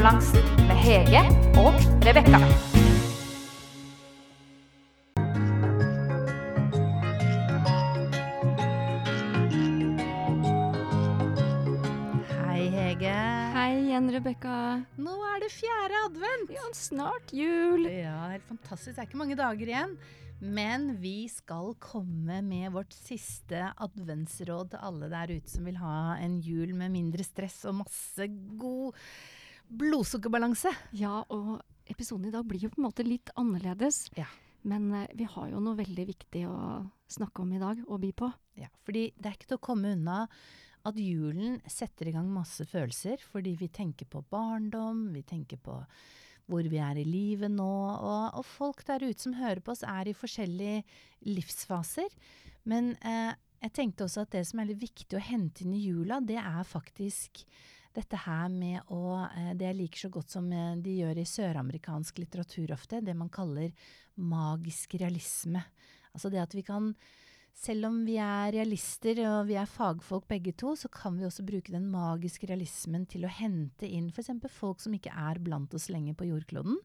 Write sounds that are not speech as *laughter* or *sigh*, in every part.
Blåseukebalansen med Hege og Rebekka. Hei, Hege. Hei igjen, Rebekka. Nå er det fjerde advent. Ja, snart jul. Ja, helt fantastisk. Det er ikke mange dager igjen. Men vi skal komme med vårt siste adventsråd til alle der ute som vil ha en jul med mindre stress og masse god blodsukkerbalanse. Ja, og episoden i dag blir jo på en måte litt annerledes. Ja. Men eh, vi har jo noe veldig viktig å snakke om i dag, og by på. Ja, fordi det er ikke til å komme unna at julen setter i gang masse følelser. Fordi vi tenker på barndom, vi tenker på hvor vi er i livet nå. Og, og folk der ute som hører på oss, er i forskjellige livsfaser. Men eh, jeg tenkte også at det som er litt viktig å hente inn i jula, det er faktisk dette her med å eh, Det jeg liker så godt som eh, de gjør i søramerikansk litteratur ofte, det man kaller magisk realisme. Altså det at vi kan selv om vi er realister og vi er fagfolk begge to, så kan vi også bruke den magiske realismen til å hente inn f.eks. folk som ikke er blant oss lenger på jordkloden.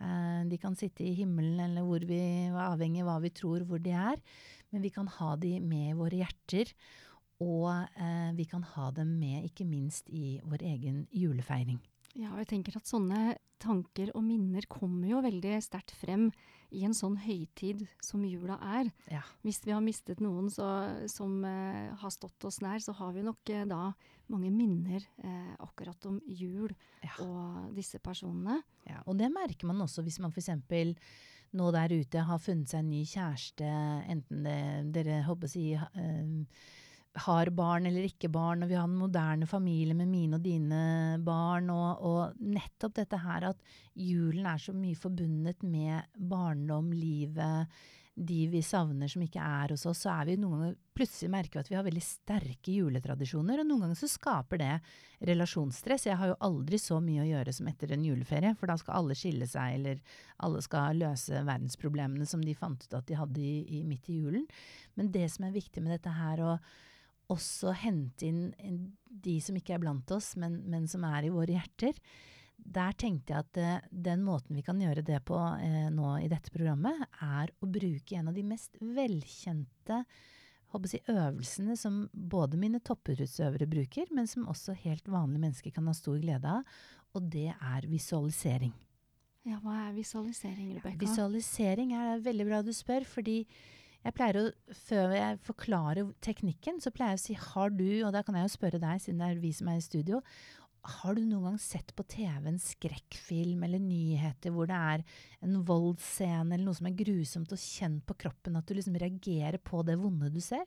Eh, de kan sitte i himmelen eller hvor vi, avhengig av hva vi tror hvor de er. Men vi kan ha de med i våre hjerter. Og eh, vi kan ha dem med ikke minst i vår egen julefeiring. Ja, og jeg tenker at sånne tanker og minner kommer jo veldig sterkt frem i en sånn høytid som jula er. Ja. Hvis vi har mistet noen så, som eh, har stått oss nær, så har vi nok eh, da mange minner eh, akkurat om jul Ja. og disse personene. Ja, og det merker man også hvis man f.eks. nå der ute har funnet seg en ny kjæreste, enten det, dere håper å si eh, har barn eller ikke barn, og vi har en moderne familie med mine og dine barn, og, og nettopp dette her at julen er så mye forbundet med barndom, livet, de vi savner som ikke er hos oss, så er vi noen ganger plutselig merker vi at vi har veldig sterke juletradisjoner, og noen ganger så skaper det relasjonsstress. Jeg har jo aldri så mye å gjøre som etter en juleferie, for da skal alle skille seg, eller alle skal løse verdensproblemene som de fant ut at de hadde i, i, midt i julen. Men det som er viktig med dette her, å også hente inn de som ikke er blant oss, men, men som er i våre hjerter. Der tenkte jeg at eh, den måten vi kan gjøre det på eh, nå i dette programmet, er å bruke en av de mest velkjente jeg, øvelsene som både mine toppidrettsutøvere bruker, men som også helt vanlige mennesker kan ha stor glede av, og det er visualisering. Ja, hva er visualisering, Rebekka? Visualisering er veldig bra du spør, fordi jeg pleier å, før jeg forklarer teknikken, så pleier jeg å si har du, og da kan jeg jo spørre deg, siden det er vi som er i studio, har du noen gang sett på TV en skrekkfilm eller nyheter hvor det er en voldsscene eller noe som er grusomt, og kjent på kroppen at du liksom reagerer på det vonde du ser?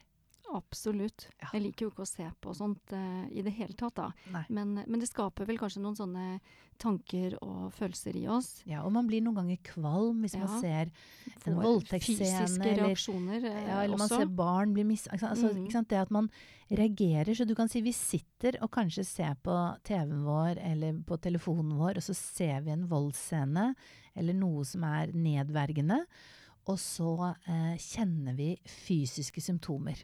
Absolutt. Ja. Jeg liker jo ikke å se på sånt uh, i det hele tatt, da. Men, men det skaper vel kanskje noen sånne tanker og følelser i oss. Ja, og man blir noen ganger kvalm hvis man ser en voldtektsscene, Fysiske reaksjoner eller, Ja, eller man ser barn bli mis... Altså, mm sant? Det at man reagerer. Så du kan si vi sitter og kanskje ser på TV-en vår eller på telefonen vår, og så ser vi en voldsscene eller noe som er nedvergende. Og så eh, kjenner vi fysiske symptomer.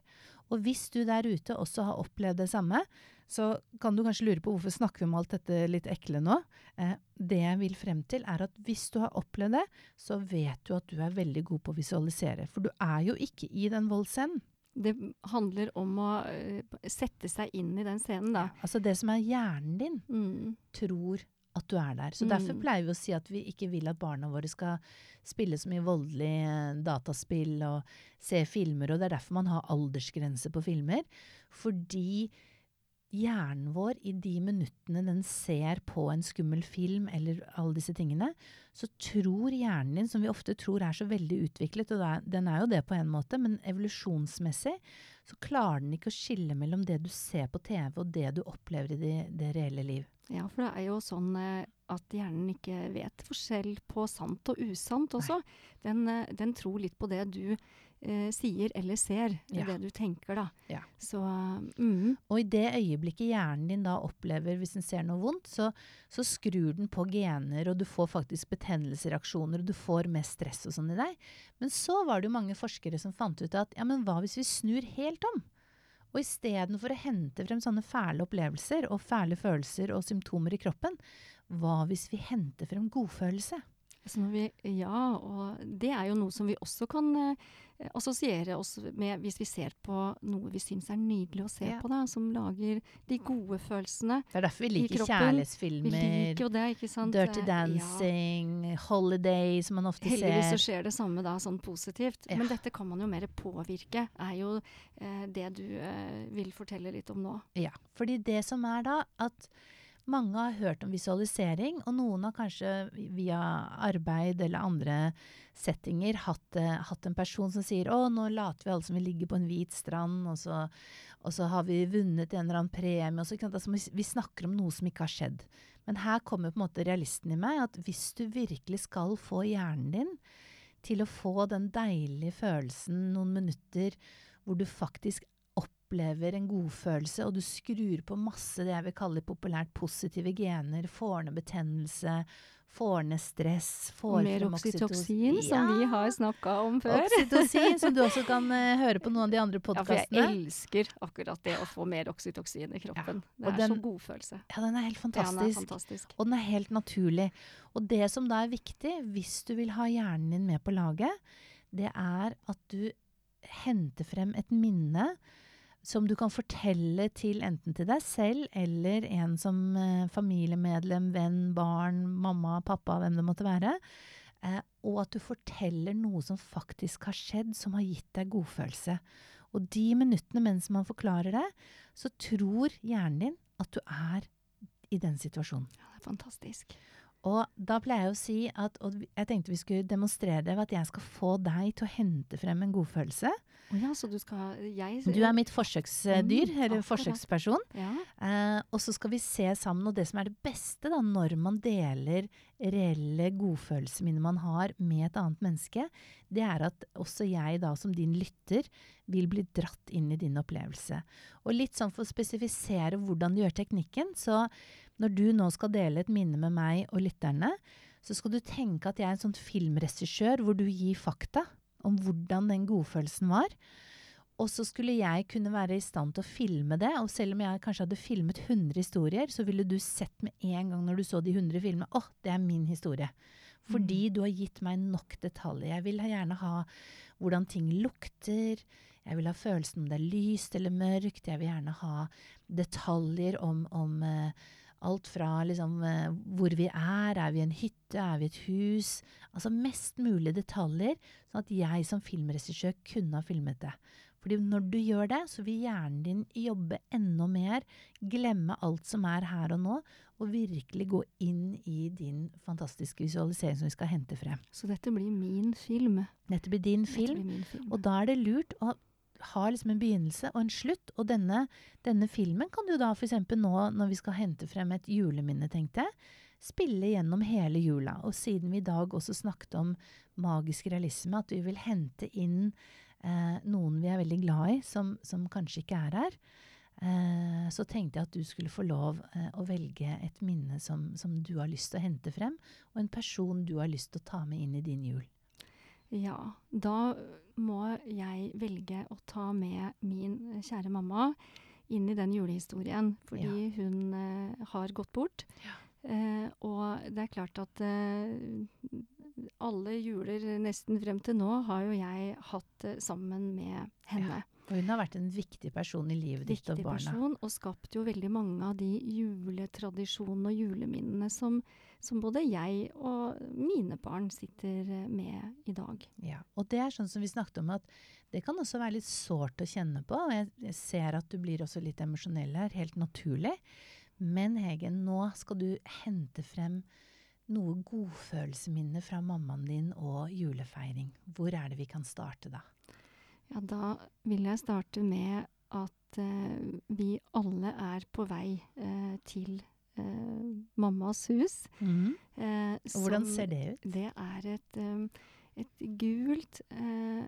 Og hvis du der ute også har opplevd det samme, så kan du kanskje lure på hvorfor snakker vi om alt dette litt ekle nå. Eh, det jeg vil frem til, er at hvis du har opplevd det, så vet du at du er veldig god på å visualisere. For du er jo ikke i den voldsscenen. Det handler om å eh, sette seg inn i den scenen, da. Altså det som er hjernen din, Mm. tror at du er der. Så derfor Mm. pleier vi å si at vi ikke vil at barna våre skal spille så mye voldelig eh, dataspill og se filmer, og det er derfor man har aldersgrense på filmer. Fordi hjernen vår i de minuttene den ser på en skummel film eller alle disse tingene, så tror hjernen din, som vi ofte tror er så veldig utviklet, og den er jo det på en måte, men evolusjonsmessig så klarer den ikke å skille mellom det du ser på TV og det du opplever i det, det reelle liv. Ja, for det er jo sånn eh, at hjernen ikke vet forskjell på sant og usant også. Den, eh, den tror litt på det du eh, sier eller ser, Ja. det du tenker, da. Ja. Så mm, Og i det øyeblikket hjernen din da opplever hvis den ser noe vondt, så, så skrur den på gener, og du får faktisk betennelsesreaksjoner, og du får mer stress og sånn i deg. Men så var det jo mange forskere som fant ut at ja, men hva hvis vi snur helt om? Og istedenfor å hente frem sånne fæle opplevelser og fæle følelser og symptomer i kroppen, hva hvis vi henter frem godfølelse? Vi, ja, og det er jo noe som vi også kan eh, assosiere oss med hvis vi ser på noe vi syns er nydelig å se Ja. på, da, som lager de gode følelsene. i kroppen. Det er derfor vi liker kjærlighetsfilmer, liker det, ikke sant? Dirty Dancing, Dancing, Holiday, som man ofte ser. Heldigvis så skjer det samme da, sånn positivt. Ja. Men dette kan man jo mer påvirke, er jo eh, det du eh, vil fortelle litt om nå. Ja, fordi det som er da, at mange har hørt om visualisering, og noen har kanskje via arbeid eller andre settinger hatt, eh, hatt en person som sier å, nå later vi alle som vi ligger på en hvit strand, og så, og så har vi vunnet en eller annen premie. Så, altså, vi snakker om noe som ikke har skjedd. Men her kommer på en måte realisten i meg, at hvis du virkelig skal få hjernen din til å få den deilige følelsen noen minutter hvor du faktisk opplever en godfølelse, og du skrur på masse det jeg vil kalle populært positive gener, får ned betennelse, får ned stress, får mer frem ja. som vi har snakka om før. Oksytocin, som du også *laughs* kan uh, høre på noen av de andre Ja, for jeg elsker akkurat det å få mer oksytocin i kroppen. og det er den- så god følelse. Ja, den er helt Ja, den er fantastisk. fantastisk. Og den er helt naturlig. Og det som da er viktig, hvis du vil ha hjernen din med på laget, det er at du henter frem et minne som du kan fortelle til enten til deg selv eller en som eh, familiemedlem, venn, barn, mamma, pappa, hvem det måtte være. Eh, og at du forteller noe som faktisk har skjedd, som har gitt deg godfølelse. Og de minuttene mens man forklarer det, så tror hjernen din at du er i den situasjonen. Ja, det er fantastisk. Og da pleier jeg å si at og jeg tenkte vi skulle demonstrere det ved at jeg skal få deg til å hente frem en godfølelse. Å ja, så du skal jeg, Du er mitt forsøksdyr, Mm, eller forsøksperson. Ja. Eh, og så skal vi se sammen, og det som er det beste da, når man deler reelle godfølelsesminner man har med et annet menneske, det er at også jeg da som din lytter vil bli dratt inn i din opplevelse. Og litt sånn for å spesifisere hvordan du gjør teknikken, så når du nå skal dele et minne med meg og lytterne, så skal du tenke at jeg er en sånn filmregissør hvor du gir fakta om hvordan den godfølelsen var. Og så skulle jeg kunne være i stand til å filme det, og selv om jeg kanskje hadde filmet 100 historier, så ville du sett med en gang når du så de 100 filmene, åh, det er min historie. Fordi du har gitt meg nok detaljer. Jeg vil gjerne ha hvordan ting lukter, jeg vil ha følelsen om det er lyst eller mørkt, jeg vil gjerne ha detaljer om, om eh, alt fra liksom eh, hvor vi er, er vi i en hytte, er vi i et hus? Altså mest mulig detaljer, sånn at jeg som filmregissør kunne ha filmet det. Fordi når du gjør det, så vil hjernen din jobbe enda mer, glemme alt som er her og nå, og virkelig gå inn i din fantastiske visualisering som vi skal hente frem. Så dette blir min film. Dette blir din film, blir film. og da er det lurt å ha liksom en begynnelse og en slutt. Og denne, denne filmen kan du da f.eks. nå, når vi skal hente frem et juleminne, tenkte jeg, spille gjennom hele jula. Og siden vi i dag også snakket om magisk realisme, at vi vil hente inn eh, noen vi er veldig glad i, som, som kanskje ikke er her, eh, så tenkte jeg at du skulle få lov eh, å velge et minne som, som du har lyst til å hente frem, og en person du har lyst til å ta med inn i din jul. Ja, da må jeg velge å ta med min kjære mamma inn i den julehistorien, fordi hun eh, har gått bort. Eh, og det er klart at eh, alle juler nesten frem til nå har jo jeg hatt eh, sammen med henne. Og hun har vært en viktig person i livet ditt og barna. person, og skapt jo veldig mange av de juletradisjonene og juleminnene som, som både jeg og mine barn sitter eh, med i dag. Ja, og det er sånn som vi snakket om, at det kan også være litt sårt å kjenne på. og Jeg, jeg ser at du blir også litt emosjonell her, helt naturlig. Men Hegen, nå skal du hente frem noe godfølelsesminne fra mammaen din og julefeiring. Hvor er det vi kan starte da? Ja, da vil jeg starte med at eh, vi alle er på vei eh, til eh, mammas hus. Eh, Og hvordan ser det ut? Det er et, eh, et gult, eh,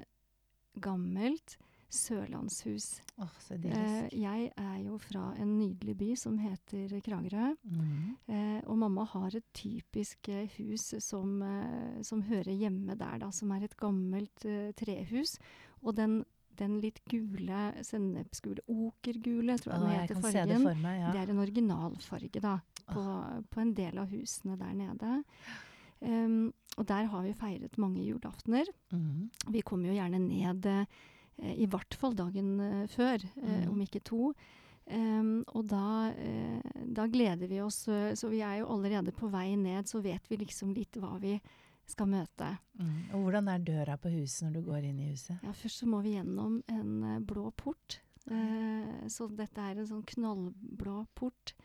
gammelt sørlandshus. Oh, så Eh, jeg er jo fra en nydelig by som heter Kragerø. Mm. Eh, og mamma har et typisk eh, hus som, eh, som hører hjemme der, da. Som er et gammelt eh, trehus. Og den, den litt gule, sennepsgule, okergule, tror jeg oh, den heter jeg fargen. det meg, ja. Det er en originalfarge, da. på, på en del av husene der nede. Um, og der har vi feiret mange julaftener. Mm. Vi kommer jo gjerne ned eh, i hvert fall dagen eh, før, mm. Mhm. om ikke to. Um, og da, eh, da gleder vi oss, eh, så vi er jo allerede på vei ned, så vet vi liksom litt hva vi skal møte. Mm. Og hvordan er døra på huset når du går inn i huset? Ja, først så må vi gjennom en eh, blå port. Uh, så dette er en sånn knallblå port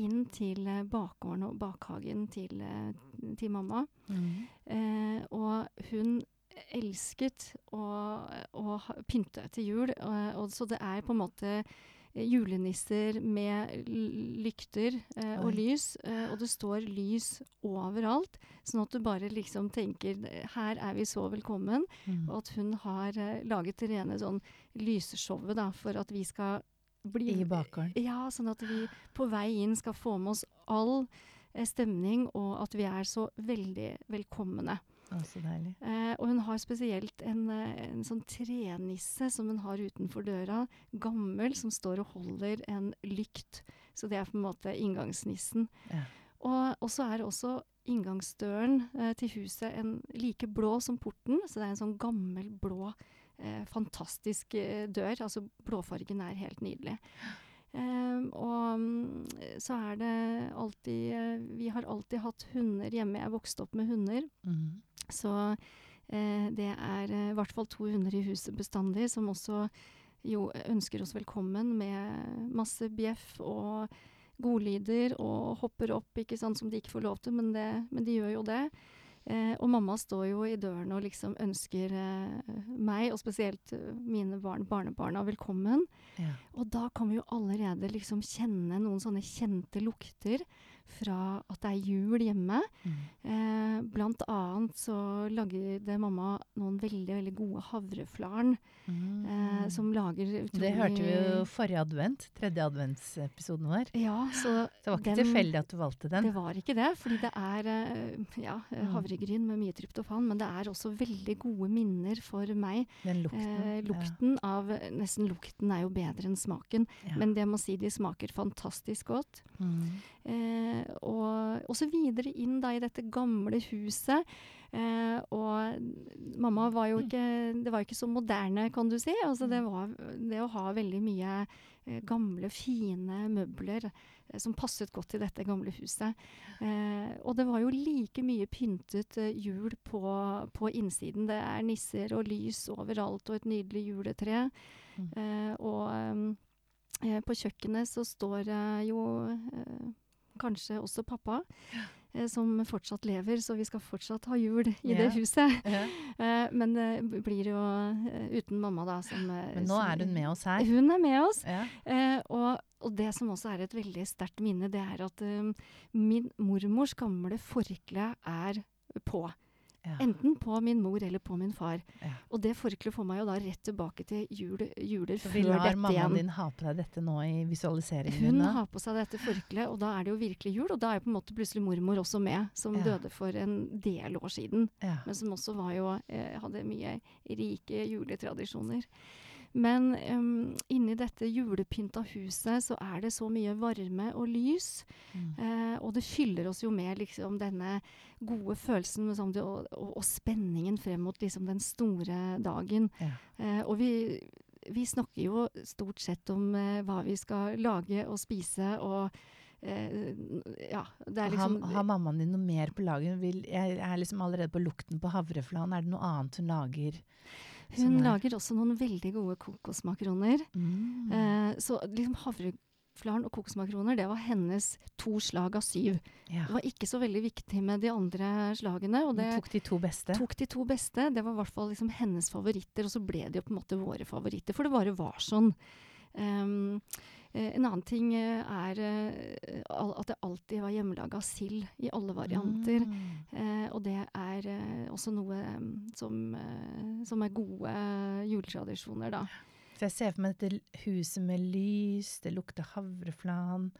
inn til eh, bakgården og bakhagen til, eh, til mamma. Mm. Uh, og hun elsket å, å pynte til jul, og, og så det er på en måte julenisser med lykter eh, og lys, eh, og det står lys overalt, sånn at du bare liksom tenker her er vi så velkommen, Mm. og at hun har eh, laget det rene sånn lyseshowet da, for at vi skal bli I bakgården. ja, sånn at vi på vei inn skal få med oss all eh, stemning, og at vi er så veldig velkomne. Eh, og hun har spesielt en, eh, en sånn trenisse som hun har utenfor døra, gammel, som står og holder en lykt. Så det er på en måte inngangsnissen. Ja. Og, og så er også inngangsdøren eh, til huset en like blå som porten, så det er en sånn gammel, blå, eh, fantastisk eh, dør. Altså blåfargen er helt nydelig. Um, og um, så er det alltid uh, Vi har alltid hatt hunder hjemme. Jeg vokste opp med hunder. Mhm. Så eh, det er eh, i hvert fall to hunder i huset bestandig, som også jo ønsker oss velkommen med masse bjeff og godlyder og hopper opp, ikke sant, som de ikke får lov til, men, det, men de gjør jo det. Eh, og mamma står jo i døren og liksom ønsker eh, meg, og spesielt eh, mine barn, barnebarna, velkommen. Ja. Og da kan vi jo allerede liksom kjenne noen sånne kjente lukter fra at det er jul hjemme. Mm. Eh, blant annet så lagde mamma noen veldig, veldig gode havreflarn Mm. eh, som lager utrolig Det hørte vi jo forrige advent, tredje adventsepisoden vår. Ja, så Det var ikke den- tilfeldig at du valgte den. Det var ikke det, fordi det er eh, ja, eh, Mm. havregryn med mye tryptofan, men det er også veldig gode minner for meg. Den lukten. Eh, lukten av Nesten lukten er jo bedre enn smaken, Ja. Ja. men det må si de smaker fantastisk godt. Mhm. Eh, og, og så videre inn da i dette gamle huset. Eh, og mamma var jo ikke Det var ikke så moderne, kan du si. Altså det var det å ha veldig mye eh, gamle, fine møbler eh, som passet godt til dette gamle huset. Eh, og det var jo like mye pyntet eh, jul på, på innsiden. Det er nisser og lys overalt og et nydelig juletre. Mm. Eh, og eh, på kjøkkenet så står eh, jo kanskje også pappa, eh, som fortsatt lever, så vi skal fortsatt ha jul i Ja. det huset. *laughs* Eh, men det b- blir jo eh, uten mamma, da. Som, eh, Men nå som- er hun med oss her. Hun er med oss. Eh, og, og det som også er et veldig sterkt minne, det er at um, min mormors gamle forkle er på. Ja. Enten på min mor eller på min far. Ja. Og det forkleet får meg jo da rett tilbake til jule, juler Så vi før lar dette mammaen igjen. din ha på deg dette nå i visualiseringen Hun din? har på seg dette forkleet, og da er det jo virkelig jul. Og da er jo på en måte plutselig mormor også med, som Ja. døde for en del år siden. Men som også var jo, eh, hadde mye rike juletradisjoner. Men um, inni dette julepynta huset så er det så mye varme og lys. Mm. Eh, og det fyller oss jo med liksom denne gode følelsen liksom, det, og, og, og spenningen frem mot liksom, den store dagen. Ja. Eh, og vi, vi snakker jo stort sett om eh, hva vi skal lage og spise og eh, Ja, det er liksom har, ha mammaen din noe mer på lager? Vil, jeg er liksom allerede på lukten på havreflan. Er det noe annet hun lager? Hun er- lager også noen veldig gode kokosmakroner. Mm. Eh, så liksom havreflaren og kokosmakroner, det var hennes to slag av syv. ja. Det var ikke så veldig viktig med de andre slagene. Og det tok de to beste. tok de to beste. Det var i hvert fall liksom hennes favoritter, og så ble de jo på en måte våre favoritter. For det bare var sånn. Um, en annen ting eh, er eh, at det alltid var hjemmelaga sild i alle varianter. Mm. Eh, og det er eh, også noe mm, som, eh, som er gode juletradisjoner, da. Så jeg ser for meg dette huset med lys, det lukter havreflan,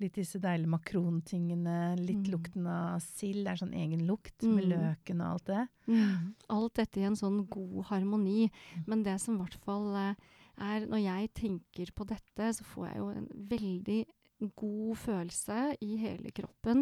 litt disse deilige makrontingene, litt Mm. lukten av sild, det er sånn egen lukt med Mm. løken og alt det. Alt dette i en sånn god harmoni. Mm. Men det som i hvert fall eh, er Når jeg tenker på dette, så får jeg jo en veldig god følelse i hele kroppen.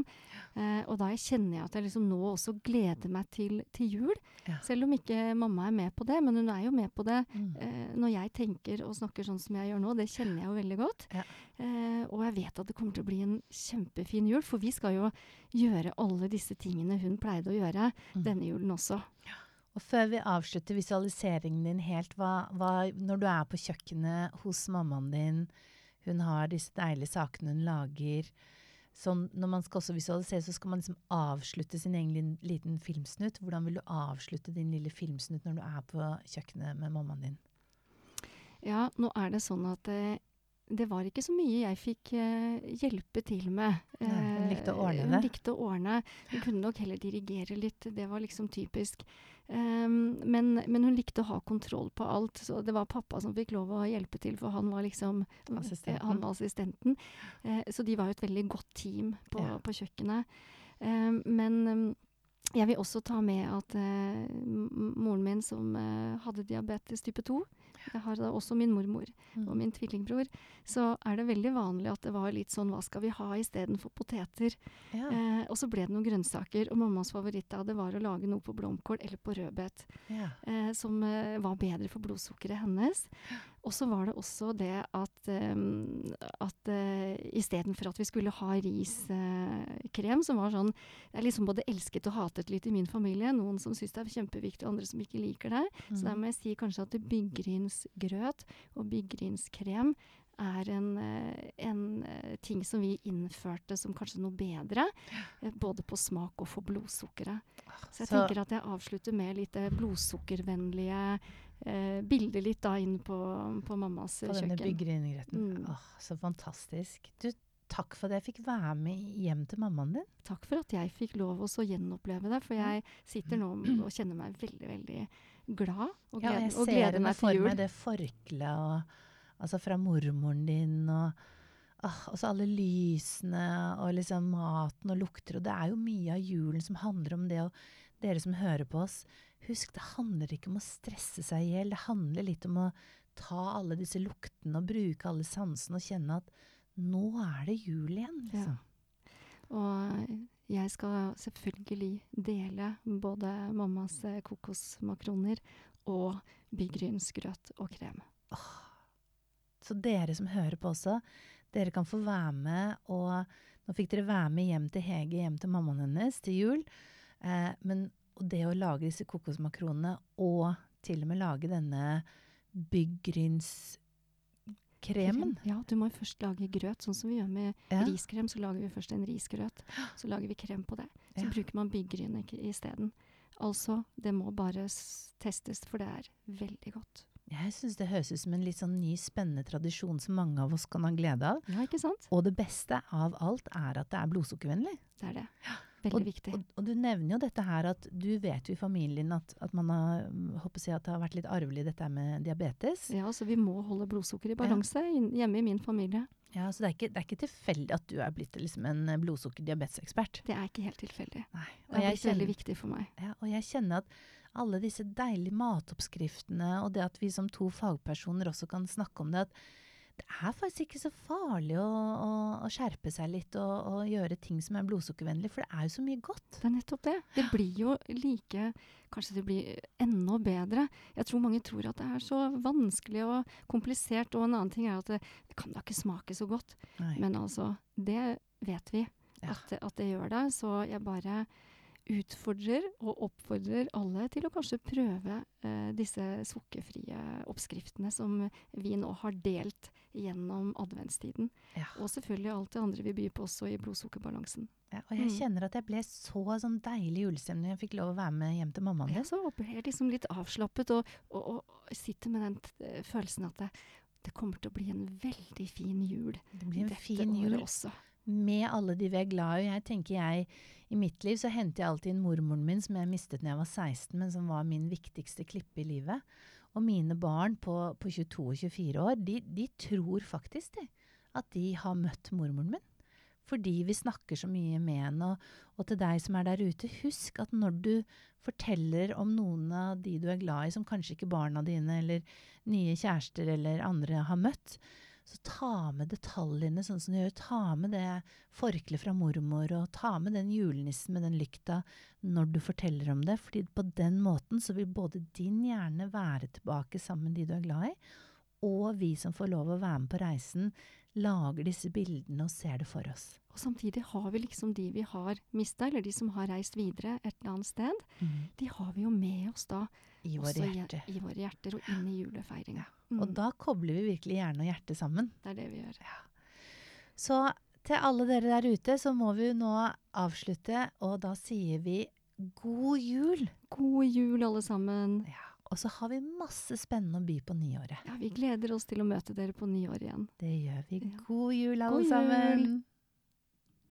Eh, og da kjenner jeg at jeg liksom nå også gleder meg til, til jul. Ja. Selv om ikke mamma er med på det, men hun er jo med på det Mm. eh, når jeg tenker og snakker sånn som jeg gjør nå. Det kjenner jeg jo veldig godt. Ja. Eh, og jeg vet at det kommer til å bli en kjempefin jul, for vi skal jo gjøre alle disse tingene hun pleide å gjøre Mm. denne julen også. Og før vi avslutter visualiseringen din helt, hva, hva, når du er på kjøkkenet hos mammaen din, hun har disse deilige sakene hun lager sånn, Når man skal også visualisere, så skal man liksom avslutte sin egen liten filmsnutt. Hvordan vil du avslutte din lille filmsnutt når du er på kjøkkenet med mammaen din? Ja, nå er det sånn at eh, det var ikke så mye jeg fikk uh, hjelpe til med. Nei, hun likte å ordne det? Hun likte å ordne. Hun kunne nok heller dirigere litt, det var liksom typisk. Um, men, men hun likte å ha kontroll på alt, så det var pappa som fikk lov å hjelpe til, for han var liksom eh, Assistenten. Han var assistenten. Uh, så de var jo et veldig godt team på, Ja. på kjøkkenet. Um, men ehm, jeg vil også ta med at eh, moren min som eh, hadde diabetes type 2 Jeg har da også min mormor Mm. og min tvillingbror. Så er det veldig vanlig at det var litt sånn hva skal vi ha istedenfor poteter? Ja. Eh, og så ble det noen grønnsaker. Og mammas favoritt av det var å lage noe på blomkål eller på rødbet. ja. Eh, som eh, var bedre for blodsukkeret hennes. Og så var det også det at, um, at uh, istedenfor at vi skulle ha riskrem, som var sånn Det er liksom både elsket og hatet litt i min familie. Noen som syns det er kjempeviktig, og andre som ikke liker det. Så der Mm. må jeg si kanskje at byggrynsgrøt og byggrynskrem er en, eh, en eh, ting som vi innførte som kanskje noe bedre. eh, Både på smak og for blodsukkeret. Så jeg tenker at jeg avslutter med litt eh, blodsukkervennlige eh, bilde litt da inn på, på mammas kjøkken. På denne kjøkken. Mm. Åh, så fantastisk. Du, takk for at jeg fikk være med hjem til mammaen din. Takk for at jeg fikk lov å gjenoppleve det, for jeg sitter nå og kjenner meg veldig, veldig glad. Og Ja, gleder, jeg og ser gleder meg for til jul. meg, det forkleet Altså fra mormoren din og ah, Og så alle lysene og liksom maten og lukter. Og det er jo mye av julen som handler om det. Og dere som hører på oss, husk det handler ikke om å stresse seg i hjel. Det handler litt om å ta alle disse luktene og bruke alle sansene og kjenne at nå er det jul igjen. Ja. Liksom. Og jeg skal selvfølgelig dele både mammas eh, kokosmakroner og byggrynsgrøt og krem. Så dere som hører på også, dere kan få være med, og nå fikk dere være med hjem til Hege, hjem til mammaen hennes til jul. Eh, men og det å lage disse kokosmakronene, og til og med lage denne byggrynskremen Ja, du må jo først lage grøt, sånn som vi gjør med Ja. riskrem. Så lager vi først en risgrøt, *gasps* så lager vi krem på det. Så Ja. bruker man byggryn isteden. Altså, det må bare testes, for det er veldig godt. Jeg syns det høres ut som en litt sånn ny, spennende tradisjon som mange av oss kan ha glede av. Ja, ikke sant? Og det beste av alt er at det er blodsukkervennlig. Det er det. Veldig viktig. Og, og du nevner jo dette her at du vet jo i familien at, at man har mm, håper jeg, at det har vært litt arvelig dette med diabetes. Ja, så vi må holde blodsukker i balanse ja. hjemme i min familie. Ja, Så det er ikke, det er ikke tilfeldig at du er blitt liksom en eh, blodsukker-diabetesekspert. Det er ikke helt tilfeldig. Nei. Det er blitt veldig viktig for meg. ja, og jeg kjenner at alle disse deilige matoppskriftene, og det at vi som to fagpersoner også kan snakke om det, at det er faktisk ikke så farlig å, å, å skjerpe seg litt og, og gjøre ting som er blodsukkervennlig, for det er jo så mye godt. Det er nettopp det. Det blir jo like Kanskje det blir enda bedre. Jeg tror mange tror at det er så vanskelig og komplisert. Og en annen ting er at det, det kan da ikke smake så godt. Nei. Men altså, det vet vi Ja. at, det- at det gjør det. Så jeg bare utfordrer og oppfordrer alle til å kanskje prøve eh, disse sukkerfrie oppskriftene som vi nå har delt gjennom adventstiden. Ja. Og selvfølgelig alt det andre vi byr på også i blodsukkerbalansen. Ja, og jeg Mm. kjenner at jeg ble så sånn deilig julestemning. Jeg fikk lov å være med hjem til mammaen Ja, så ble jeg liksom litt avslappet og, og, og sitter med den eh, følelsen at det, det kommer til å bli en veldig fin jul Det blir en dette fin jul. også. med alle de vi er glad i. Jeg tenker jeg, I mitt liv så henter jeg alltid inn mormoren min, som jeg mistet da jeg var 16, men som var min viktigste klippe i livet. Og mine barn på, på 22 og 24 år, de, de tror faktisk de, at de har møtt mormoren min. Fordi vi snakker så mye med henne. Og, og til deg som er der ute, husk at når du forteller om noen av de du er glad i, som kanskje ikke barna dine eller nye kjærester eller andre har møtt, Så ta med detaljene sånn som du gjør. Ta med det forkleet fra mormor, og ta med den julenissen med den lykta når du forteller om det. fordi på den måten så vil både din hjerne være tilbake sammen med de du er glad i, og vi som får lov å være med på reisen, lager disse bildene og ser det for oss. Og samtidig har vi liksom de vi har mista, eller de som har reist videre et eller annet sted. De har vi jo med oss da. I våre i- hjerter. I våre hjerter og inn i julefeiringa. Og da kobler vi virkelig hjerne og hjerte sammen. Det er det vi gjør. Så til alle dere der ute, så må vi nå avslutte, og da sier vi god jul. God jul, alle sammen. Ja. Og så har vi masse spennende å by på nyåret. Ja, vi gleder oss til å møte dere på nyåret igjen. Det gjør vi. God jul, alle God jul. sammen.